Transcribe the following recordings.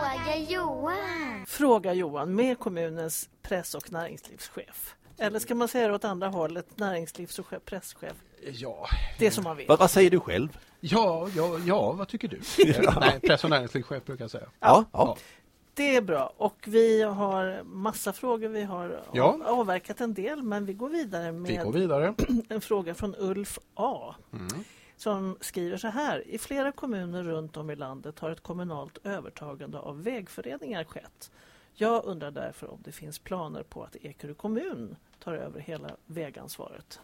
Fråga Johan. Fråga Johan med kommunens press och näringslivschef. Eller ska man säga det åt andra hållet, näringslivs och chef- presschef? Ja, Det som man vill. Vad, vad säger du själv? ja, ja, ja vad tycker du? Nej, press och näringslivschef brukar jag säga. Ja, ja. Ja. Det är bra och vi har massa frågor. Vi har Ja. av- avverkat en del men vi går vidare Vi går med vidare. en fråga från Ulf A. Mm. Som skriver så här. I flera kommuner runt om i landet har ett kommunalt övertagande av vägföreningar skett. Jag undrar därför om det finns planer på att Ekerö kommun tar över hela vägansvaret.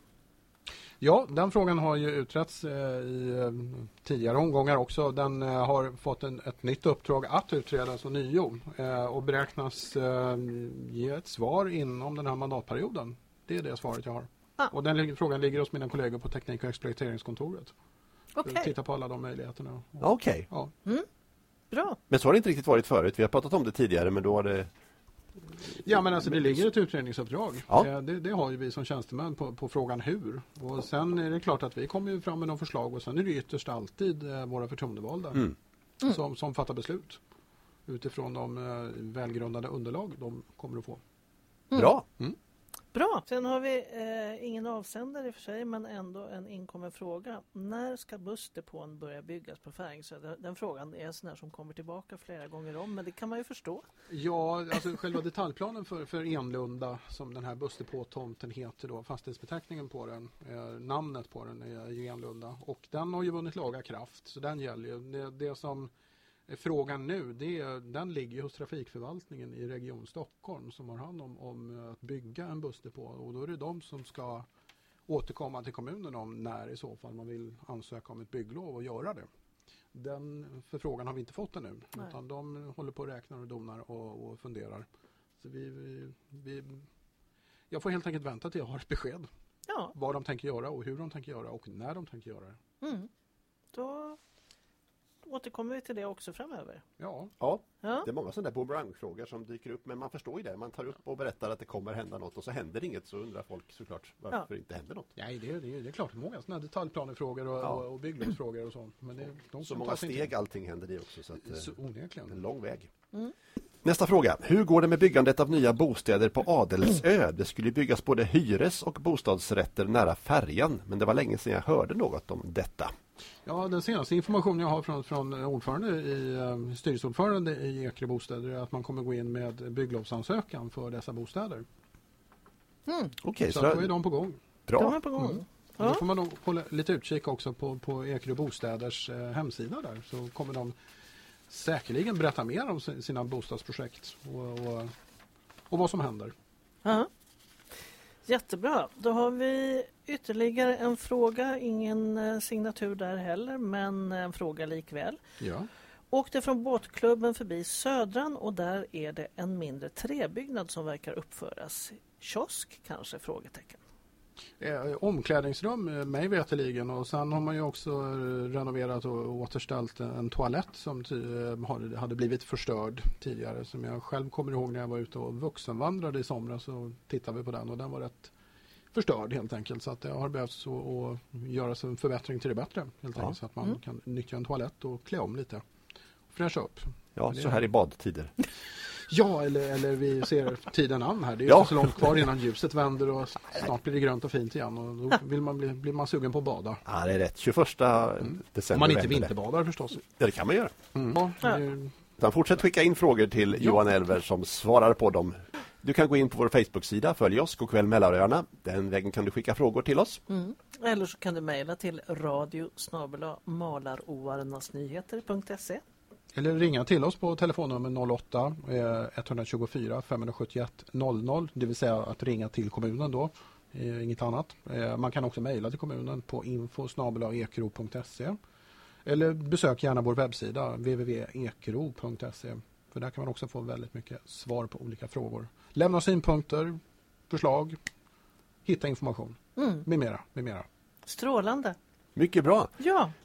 Ja, den frågan har ju utretts eh, i eh, tidigare omgångar också. Den eh, har fått en, ett nytt uppdrag att utredas ånyo nio och beräknas ge ett svar inom den här mandatperioden. Det är det svaret jag har. Ah. Och den frågan ligger hos mina kollegor på Teknik och exploateringskontoret. Okej, Titta på alla de möjligheterna. Okej. Ja. bra. Men så har det inte riktigt varit förut. Vi har pratat om det tidigare men då har det... Ja men alltså det ligger ett utredningsuppdrag. Ja. Eh, Det, det har ju vi som tjänstemän på, på frågan hur. Och sen är det klart att vi kommer ju fram med några förslag och sen är det ytterst alltid eh, våra förtroendevalda Mm. som, som fattar beslut. Utifrån de eh, välgrundade underlag de kommer att få. Bra! Bra. Sen har vi eh, ingen avsändare i och för sig men ändå en inkommen fråga. När ska bussdepån börja byggas på Färingsö? Den, den frågan är en sån här som kommer tillbaka flera gånger om men det kan man ju förstå. Ja, alltså själva detaljplanen för, för Enlunda som den här bussdepåtomten heter då, fastighetsbeteckningen på den, eh, namnet på den är ju Enlunda och den har ju vunnit laga kraft så den gäller ju. Det, det som är frågan nu, det, den ligger hos trafikförvaltningen i Region Stockholm som har hand om, om att bygga en bussdepå och då är det de som ska återkomma till kommunen om när i så fall man vill ansöka om ett bygglov och göra det. Den förfrågan har vi inte fått ännu. Nej. Utan de håller på och räknar och donar och, och funderar. Så vi, vi, vi, jag får helt enkelt vänta till jag har ett besked. Ja, Vad de tänker göra och hur de tänker göra och när de tänker göra det. mm. Återkommer vi till det också framöver. Ja, Ja, Ja, det är många sådana där boomerangfrågor som dyker upp men man förstår ju det. Man tar upp och berättar att det kommer hända något och så händer inget så undrar folk såklart varför det inte händer något. Nej, det, är- det, är- det är klart många sådana detaljplanefrågor och, Ja. och, och bygglovsfrågor och sånt. Men det, de Så många steg tid. allting händer i också. Så att, eh, Så en onekligen. lång väg. Mm. Nästa fråga. Hur går det med byggandet av nya bostäder på Adelsö? Det skulle byggas både hyres och bostadsrätter nära färjan men det var länge sedan jag hörde något om detta. Ja, den senaste informationen jag har från, från ordförande i, eh, styrelseordförande i Ekerö Bostäder är att man kommer gå in med bygglovsansökan för dessa bostäder. Okej, Så så, att då är de på gång. de bra. är på gång. Mm. Ja. Då får man nog hålla lite utkik också på, på Ekerö Bostäders eh, hemsida där så kommer de säkerligen berätta mer om si- sina bostadsprojekt och, och, och vad som händer. Ja. Jättebra. Då har vi ytterligare en fråga. Ingen eh, signatur där heller, men en fråga likväl. Ja. Åkte från båtklubben förbi Södran och där är det en mindre träbyggnad som verkar uppföras. Kiosk kanske? Frågetecken. Eh, omklädningsrum eh, mig veterligen och sen har man ju också eh, renoverat och återställt en, toalett som hade blivit förstörd tidigare som jag själv kommer ihåg när jag var ute och vuxenvandrade i somras så tittade vi på den och den var rätt förstörd helt enkelt så att det har behövts att göras en förbättring till det bättre helt Ja. enkelt så att man Mm. kan nyttja en toalett och klä om lite. Fräscha upp. Ja, så här i badtider. Ja, eller, eller vi ser tiden an här. Det är ju Ja. inte så långt kvar innan ljuset vänder och snart blir det grönt och fint igen och då vill man bli, blir man sugen på att bada. Ja, det är rätt. 21 Om december. man inte vinterbadar förstås. Ja, det kan man göra. Ja, är ju- Utan fortsätt skicka in frågor till Johan Elver som svarar på dem. Du kan gå in på vår Facebook-sida, följ oss, Go'kväll Mälaröarna. Den vägen kan du skicka frågor till oss. Mm. Eller så kan du mejla till radio malaroarnasnyheter.se Eller ringa till oss på telefonnummer 08 eh, 124 571 00. Det vill säga att ringa till kommunen då. Eh, inget annat. Eh, man kan också mejla till kommunen på info. Eller besök gärna vår webbsida www.ekro.se. För där kan man också få väldigt mycket svar på olika frågor. Lämna synpunkter, förslag, hitta information mm. med mera. Med mera. Strålande. Mycket bra. Ja,